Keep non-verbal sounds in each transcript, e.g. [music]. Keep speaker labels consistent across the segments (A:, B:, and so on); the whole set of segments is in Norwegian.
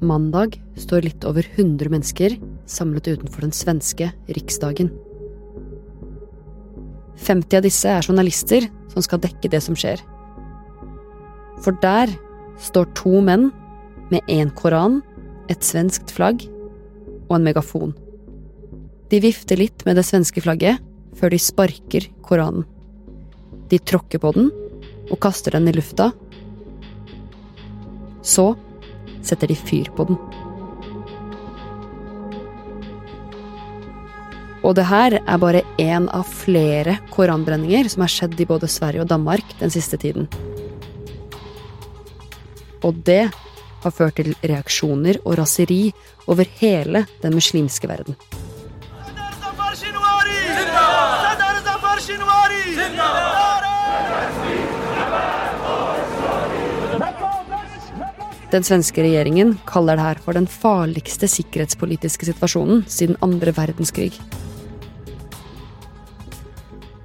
A: Mandag står litt over 100 mennesker samlet utenfor den svenske riksdagen. 50 av disse er journalister som skal dekke det som skjer. For der står to menn med én koran, et svenskt flagg og en megafon. De vifter litt med det svenske flagget før de sparker koranen. De tråkker på den og kaster den i lufta. Så setter de fyr på den. Og det her er bare én av flere koranbrenninger som har skjedd i både Sverige og Danmark den siste tiden. Og det har ført til reaksjoner og raseri over hele den muslimske verden. Den svenske regjeringen kaller det her for den farligste sikkerhetspolitiske situasjonen siden andre verdenskrig.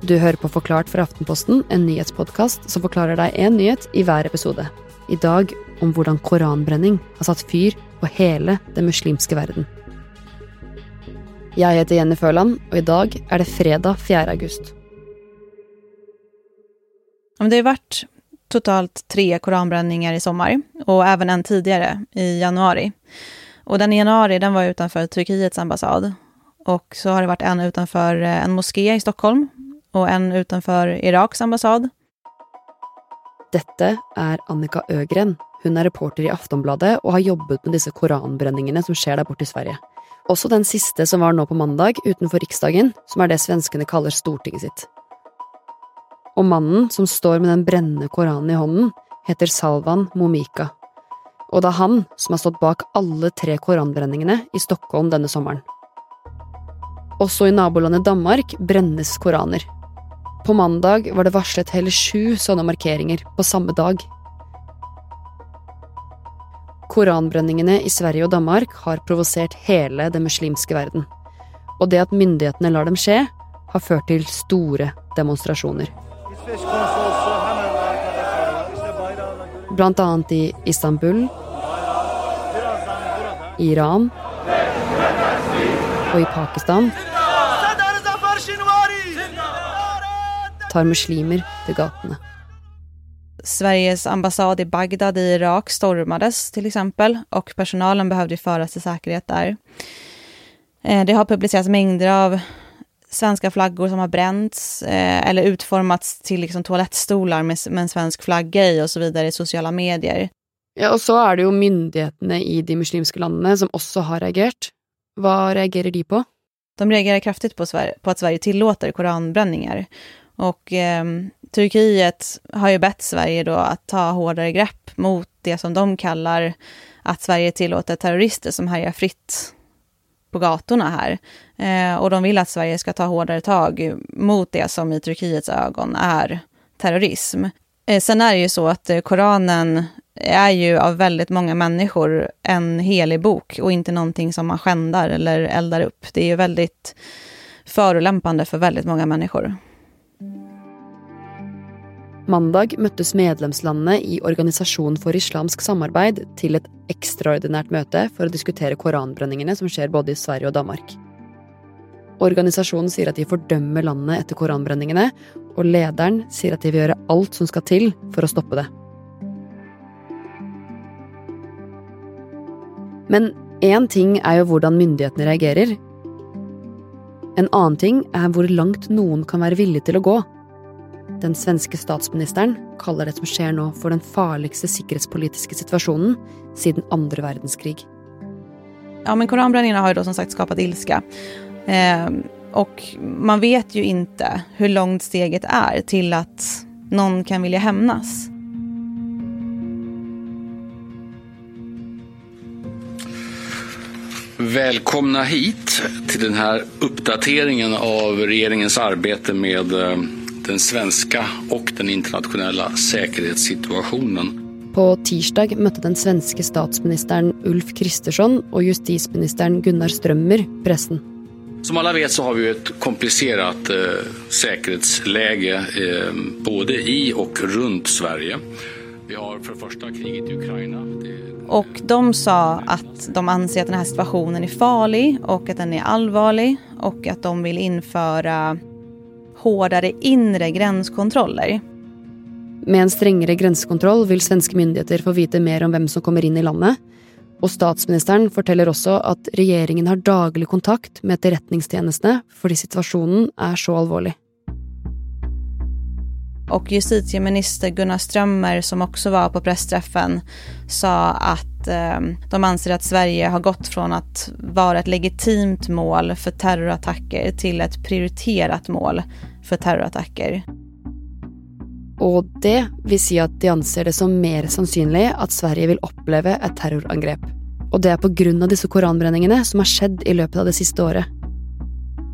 A: Du hører på Forklart fra Aftenposten, en nyhetspodkast som forklarer deg én nyhet i hver episode. I dag om hvordan koranbrenning har satt fyr på hele den muslimske verden. Jeg heter Jenny Førland, og i dag er det fredag 4. august.
B: Det har vært totalt tre koranbränningar i sommar og även en tidligere i januari. Och den i januari den var utenfor Turkiets ambassad. Och så har det vært en utenfor eh, en moské i Stockholm og en utenfor Iraks ambassad.
A: Dette er Annika Øgren. Hun er reporter i Aftonbladet og har jobbet med disse koranbrenningene som skjer der borte i Sverige. Også den siste som var nå på mandag, utenfor Riksdagen, som er det svenskene kaller Stortinget sitt. Og mannen som står med den brennende koranen i hånden, heter Salvan Momika. Og det er han som har stått bak alle tre koranbrenningene i Stockholm denne sommeren. Også i nabolandet Danmark brennes koraner. På mandag var det varslet hele sju sånne markeringer på samme dag. Koranbrenningene i Sverige og Danmark har provosert hele den muslimske verden. Og det at myndighetene lar dem skje, har ført til store demonstrasjoner. Annet i Istanbul, Iran og i Pakistan tar muslimer til gatene.
B: Sveriges ambassad i Bagdad i Irak stormades till exempel och personalen behövde föras till säkerhet där. Eh, det har publicerats mängder av svenska flaggor som har bränts eh, eller utformats till liksom toalettstolar med, med en svensk flagga i och så vidare i sociala medier.
A: Ja, og så er det jo myndighetene i de muslimske landene som også har reagert. Hva reagerer de på?
B: De reagerar kraftigt på, Sverige, på att Sverige tillåter koranbränningar. Och eh, Turkiet har ju bett Sverige då att ta hårdare grepp mot det som de kallar att Sverige tillåter terrorister som härjar fritt på gatorna här. Eh, och de vill att Sverige ska ta hårdare tag mot det som i Turkiets ögon är terrorism. Eh, sen är det ju så att eh, Koranen är ju av väldigt många människor en helig bok och inte någonting som man skändar eller eldar upp. Det är ju väldigt förolämpande för väldigt många människor.
A: Mandag møttes medlemslandene i Organisasjonen for islamsk samarbeid til et ekstraordinært møte for å diskutere koranbrenningene som skjer både i Sverige og Danmark. Organisasjonen sier at de fordømmer landet etter koranbrenningene, og lederen sier at de vil gjøre alt som skal til for å stoppe det. Men én ting er jo hvordan myndighetene reagerer. En annen ting er hvor langt noen kan være villig til å gå. Den svenske statsministeren kaller det som skjer nå for den farligste sikkerhetspolitiske situasjonen siden andre verdenskrig.
B: Ja, men koranbrenningene har jo som sagt skapat ilske. Eh, og man vet jo ikke hvor langt steget er til at noen kan ville hevnes.
C: Välkomna hit til denne oppdateringen uppdateringen av regjeringens arbeid med eh, den svenske og den internasjonale sikkerhetssituasjonen.
A: På tirsdag møtte den svenske statsministeren Ulf Kristersson og justisministeren Gunnar Strømmer pressen.
C: Som alle vet så har vi et komplisert eh, sikkerhetsläge eh, både i og rundt Sverige. Vi har for første första kriget i Ukraina. Det...
B: Och de sa att de anser att den här situationen är farlig och att den är allvarlig och att de vill införa hårdare inre gränskontroller.
A: Med en strengere grensekontroll vil svenske myndigheter få vite mer om hvem som kommer inn i landet. Og statsministeren forteller også at regjeringen har daglig kontakt med etterretningstjenestene fordi situasjonen er så alvorlig.
B: Och justitieminister Gunnar Strömmer som också var på pressträffen sa att eh, de anser att Sverige har gått från att vara ett legitimt mål för terrorattacker till ett prioriterat mål för terrorattacker.
A: Og det vil si at de anser det som mer sannsynlig at Sverige vil oppleve et terrorangrep. Og det er av disse koranbrenningene som har skjedd i løpet av det siste året.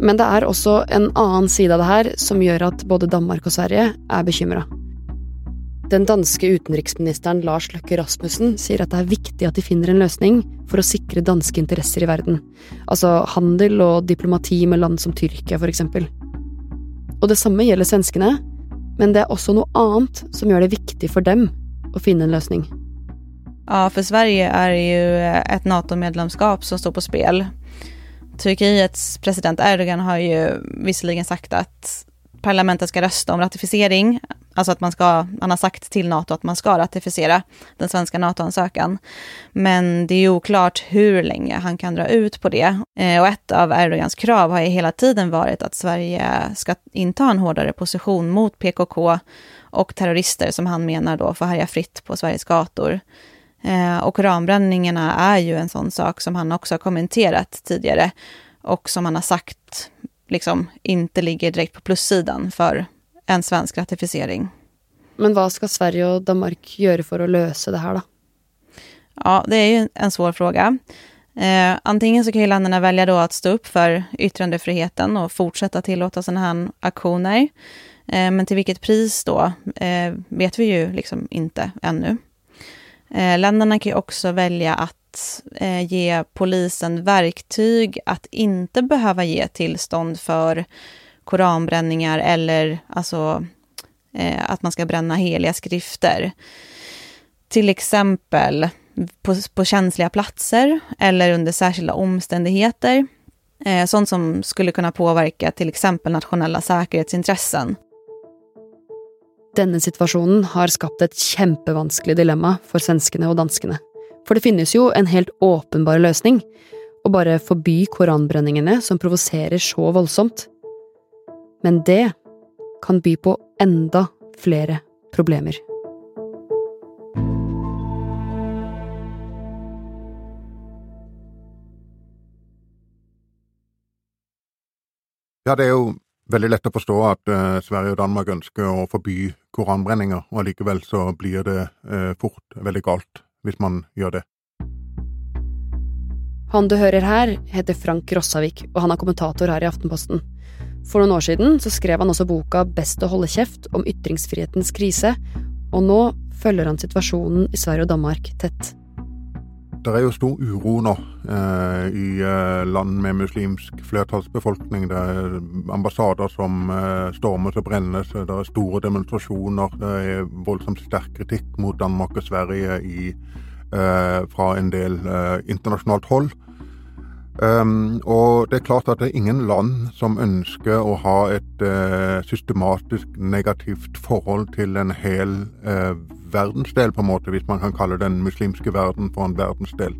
A: Men det er også en annen side av det her som gjør at både Danmark og Sverige er bekymra. Den danske utenriksministeren Lars Løkke Rasmussen sier at det er viktig at de finner en løsning for å sikre danske interesser i verden, altså handel og diplomati med land som Tyrkia, for eksempel. Og det samme gjelder svenskene, men det er også noe annet som gjør det viktig for dem å finne en løsning.
B: Ja, for Sverige er det et NATO-medlemskap som står på spel. Turkiets president Erdogan har ju visserligen sagt att parlamentet ska rösta om ratificering, alltså att man ska, han har sagt till NATO att man ska ratificera den svenska NATO-ansökan. Men det är oklart hur länge han kan dra ut på det. Og och ett av Erdogans krav har ju hela tiden varit att Sverige ska inta en hårdare position mot PKK och terrorister som han menar då får härja fritt på Sveriges gator. Eh, och koranbränningarna är ju en sånn sak som han også har kommenterat tidligere, og som han har sagt liksom inte ligger direkt på plussidan for en svensk ratifisering.
A: Men hva skal Sverige og Danmark gjøre for å løse det her, da?
B: Ja, det er jo en svår fråga. Eh, antingen så kan ju länderna välja då att stå opp for yttrandefriheten og fortsette tillåta sådana här aktioner. Eh, men til hvilket pris då eh, vet vi jo liksom ikke ännu. Eh, länderna kan ju också välja att eh, ge polisen verktyg att inte behöva ge tillstånd för koranbränningar eller alltså, eh, att man ska bränna heliga skrifter. Till exempel på, på känsliga platser eller under särskilda omständigheter. Sånt som skulle kunna påverka till exempel nationella säkerhetsintressen.
A: Denne situasjonen har skapt et kjempevanskelig dilemma for svenskene og danskene. For det finnes jo en helt åpenbar løsning å bare forby koranbrenningene som provoserer så voldsomt. Men det kan by på enda flere problemer.
D: Ja, det er jo veldig lett å forstå at eh, Sverige og Danmark ønsker å forby koranbrenninger, og allikevel så blir det eh, fort veldig galt hvis man gjør det.
A: Han du hører her, heter Frank Rossavik, og han er kommentator her i Aftenposten. For noen år siden så skrev han også boka Best å holde kjeft om ytringsfrihetens krise, og nå følger han situasjonen i Sverige og Danmark tett.
D: Det er jo stor uro nå eh, i eh, land med muslimsk flertallsbefolkning. Det er ambassader som eh, stormes og brennes, det er store demonstrasjoner. Det er voldsomt sterk kritikk mot Danmark og Sverige i, eh, fra en del eh, internasjonalt hold. Um, og det er klart at det er ingen land som ønsker å ha et uh, systematisk negativt forhold til en hel uh, verdensdel, på en måte, hvis man kan kalle den muslimske verden for en verdensdel.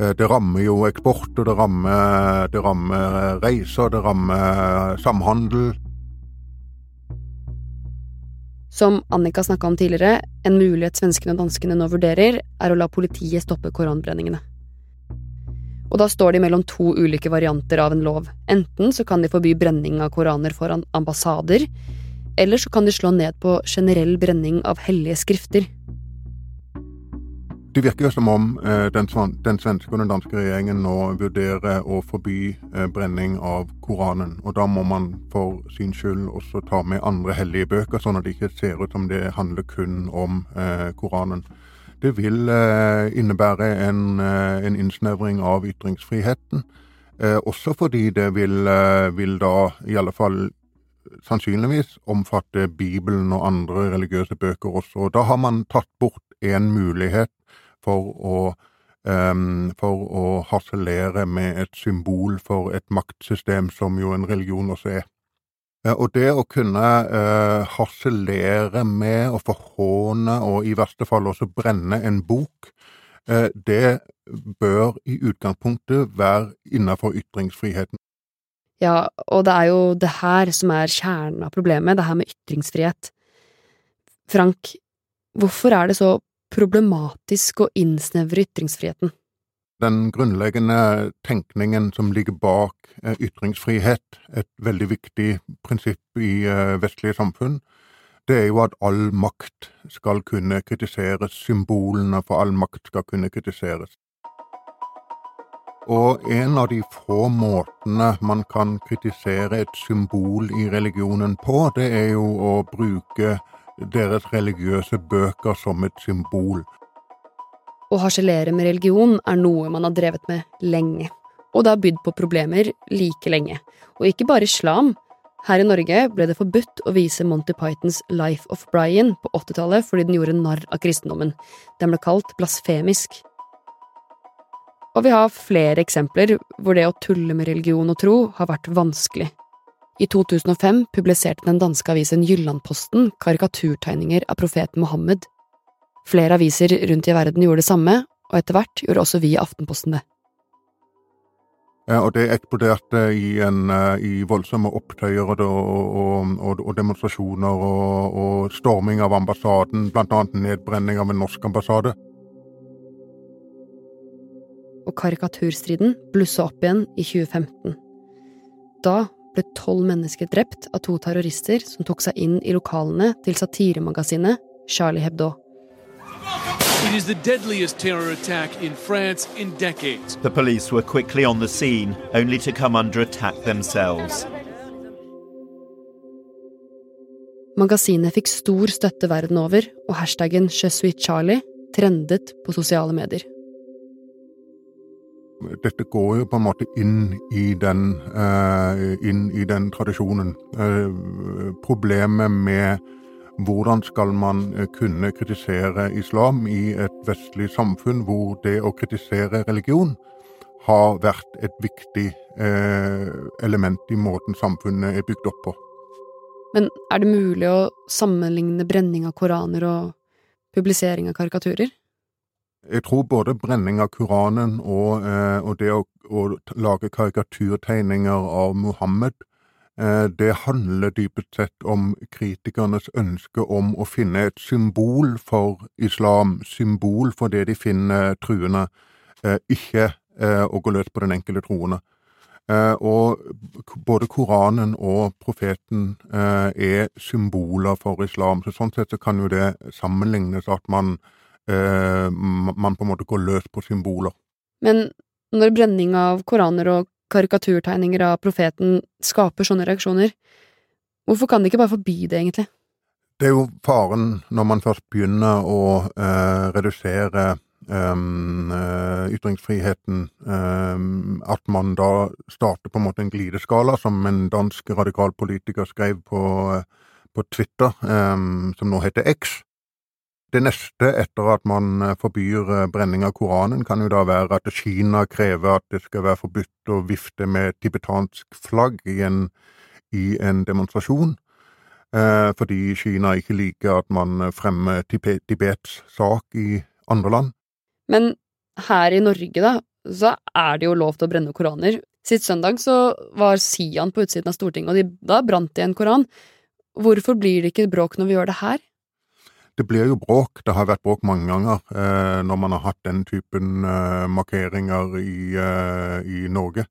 D: Uh, det rammer jo eksport, og det rammer, det rammer reiser, det rammer samhandel.
A: Som Annika snakka om tidligere, en mulighet svenskene og danskene nå vurderer, er å la politiet stoppe koranbrenningene. Og da står de mellom to ulike varianter av en lov. Enten så kan de forby brenning av koraner foran ambassader, eller så kan de slå ned på generell brenning av hellige skrifter.
D: Det virker som om eh, den, den, svenske og den danske regjeringen nå vurderer å forby eh, brenning av Koranen. Og da må man for sin skyld også ta med andre hellige bøker, sånn at det ikke ser ut som det handler kun om eh, Koranen. Det vil eh, innebære en, eh, en innsnevring av ytringsfriheten. Eh, også fordi det vil, vil da i alle fall sannsynligvis omfatte Bibelen og andre religiøse bøker også. Da har man tatt bort en mulighet for å, um, for å harselere med et symbol for et maktsystem, som jo en religion også er. Og det å kunne eh, harselere med og forhåne og i verste fall også brenne en bok, eh, det bør i utgangspunktet være innenfor ytringsfriheten.
A: Ja, og det er jo det her som er kjernen av problemet, det her med ytringsfrihet. Frank, hvorfor er det så problematisk å innsnevre ytringsfriheten?
D: Den grunnleggende tenkningen som ligger bak eh, ytringsfrihet, et veldig viktig prinsipp i eh, vestlige samfunn, det er jo at all makt skal kunne kritiseres, symbolene for all makt skal kunne kritiseres. Og en av de få måtene man kan kritisere et symbol i religionen på, det er jo å bruke deres religiøse bøker som et symbol.
A: Å harselere med religion er noe man har drevet med lenge, og det har bydd på problemer like lenge. Og ikke bare islam. Her i Norge ble det forbudt å vise Monty Pythons Life of Brian på 80-tallet fordi den gjorde narr av kristendommen. Den ble kalt blasfemisk. Og vi har flere eksempler hvor det å tulle med religion og tro har vært vanskelig. I 2005 publiserte den danske avisen Jyllandposten karikaturtegninger av profeten Mohammed. Flere aviser rundt i verden gjorde det samme, og etter hvert gjorde også vi i Aftenposten det.
D: Og det eksploderte i, en, eh, i voldsomme opptøyer og, og, og demonstrasjoner og, og, storming av ambassaden, annet nedbrenning av en norsk ambassade.
A: Og karikaturstriden blussa opp igjen i 2015. Da ble tolv mennesker drept av to terrorister som tok seg inn i lokalene til satiremagasinet Charlie Hebdo.
E: It is the deadliest terror attack in France in decades.
F: The police were quickly on the scene, only to come under attack themselves.
A: Magasinet fikk stor støtte verden over, og hashtaggen Charlie trendet på sosiale medier
D: dette går jo på en måte inn i den, uh, inn i den tradisjonen. Uh, problemet med hvordan skal man eh, kunne kritisere islam i et vestlig samfunn hvor det å kritisere religion har vært et viktig uh, element i måten samfunnet er bygd opp på.
A: Men er det mulig å sammenligne brenning av koraner og publisering av karikaturer?
D: Jeg tror både brenning av Koranen og, eh, og det å, å, lage karikaturtegninger av Muhammed, eh, det handler dypest sett om kritikernes ønske om å finne et symbol for islam, symbol for det de finner truende, eh, ikke å gå løs på den enkelte troende. Og både Koranen og profeten er symboler for islam, så sånn sett så kan jo det sammenlignes at man eh, man på en måte går løs på symboler.
A: Men når brenning av koraner og karikaturtegninger av profeten skaper sånne reaksjoner, hvorfor kan de ikke bare forby det, egentlig?
D: Det er jo faren når man først begynner å eh, redusere Um, uh, ytringsfriheten um, At man da starter på en måte en glideskala, som en dansk radikalpolitiker skrev på, på Twitter, um, som nå heter X. Det neste etter at man eh, forbyr eh, brenning av Koranen, kan jo da være at Kina krever at det skal være forbudt å vifte med tibetansk flagg i en, i en demonstrasjon, eh, fordi Kina ikke liker at man fremmer Tibets sak i andre land.
A: Men her i Norge, da, så er det jo lov til å brenne koraner. Sist søndag så var Sian på utsiden av Stortinget, og de, da brant de en koran. Hvorfor blir det ikke bråk når vi gjør det her?
D: Det blir jo bråk. Det har vært bråk mange ganger eh, når man har hatt den typen eh, markeringer i, eh, i Norge.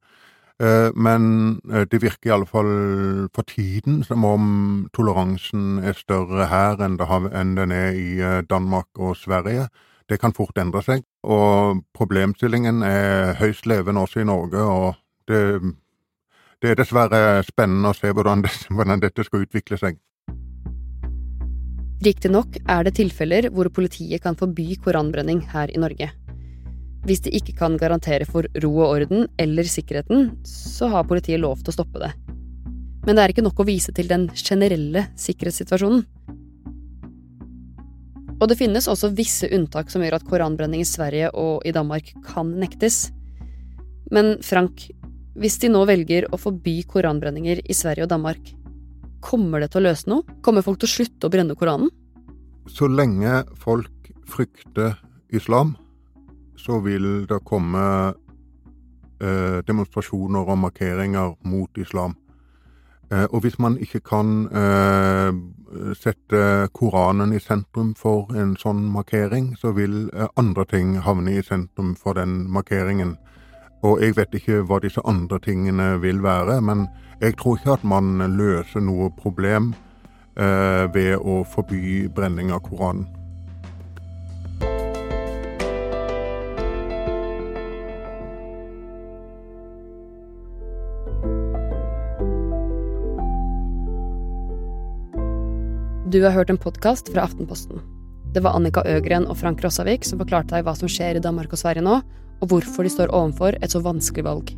D: Eh, men eh, det virker i alle fall for tiden som om toleransen er større her enn, har, enn den er i eh, Danmark og Sverige. Det kan fort endre seg. Og problemstillingen er høyst levende også i Norge. og det, det er dessverre spennende å se hvordan, det, [laughs] hvordan dette skal utvikle seg.
A: Riktignok er det tilfeller hvor politiet kan forby koranbrenning her i Norge. Hvis de ikke kan garantere for ro og orden eller sikkerheten, så har politiet lov til å stoppe det. Men det er ikke nok å vise til den generelle sikkerhetssituasjonen. Og det finnes også visse unntak som gjør at koranbrenning i Sverige og i Danmark kan nektes. Men Frank, hvis de nå velger å forby koranbrenninger i Sverige og Danmark, kommer det til å løse noe? Kommer folk til å slutte å brenne Koranen?
D: Så lenge folk frykter islam, så vil det komme eh, demonstrasjoner og markeringer mot islam. Eh, og hvis man ikke kan eh, sette Koranen i sentrum for en sånn markering, så vil eh, andre ting havne i sentrum for den markeringen. Og jeg vet ikke hva disse andre tingene vil være, men jeg tror ikke at man løser noe problem eh, ved å forby brenning av Koranen.
A: Du har hørt en podkast fra Aftenposten. Det var Annika Øgren og Frank Rossavik som forklarte deg hva som skjer i Danmark og Sverige nå, og hvorfor de står overfor et så vanskelig valg.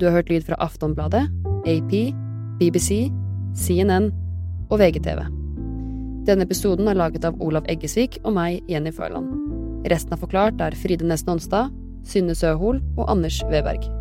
A: Du har hørt lyd fra Aftonbladet, AP, BBC, CNN og VGTV. Denne episoden er laget av Olav Eggesvik og meg, Jenny Førland. Resten av Forklart er Fride Næss Nonstad, Synne Søhol og Anders Weberg.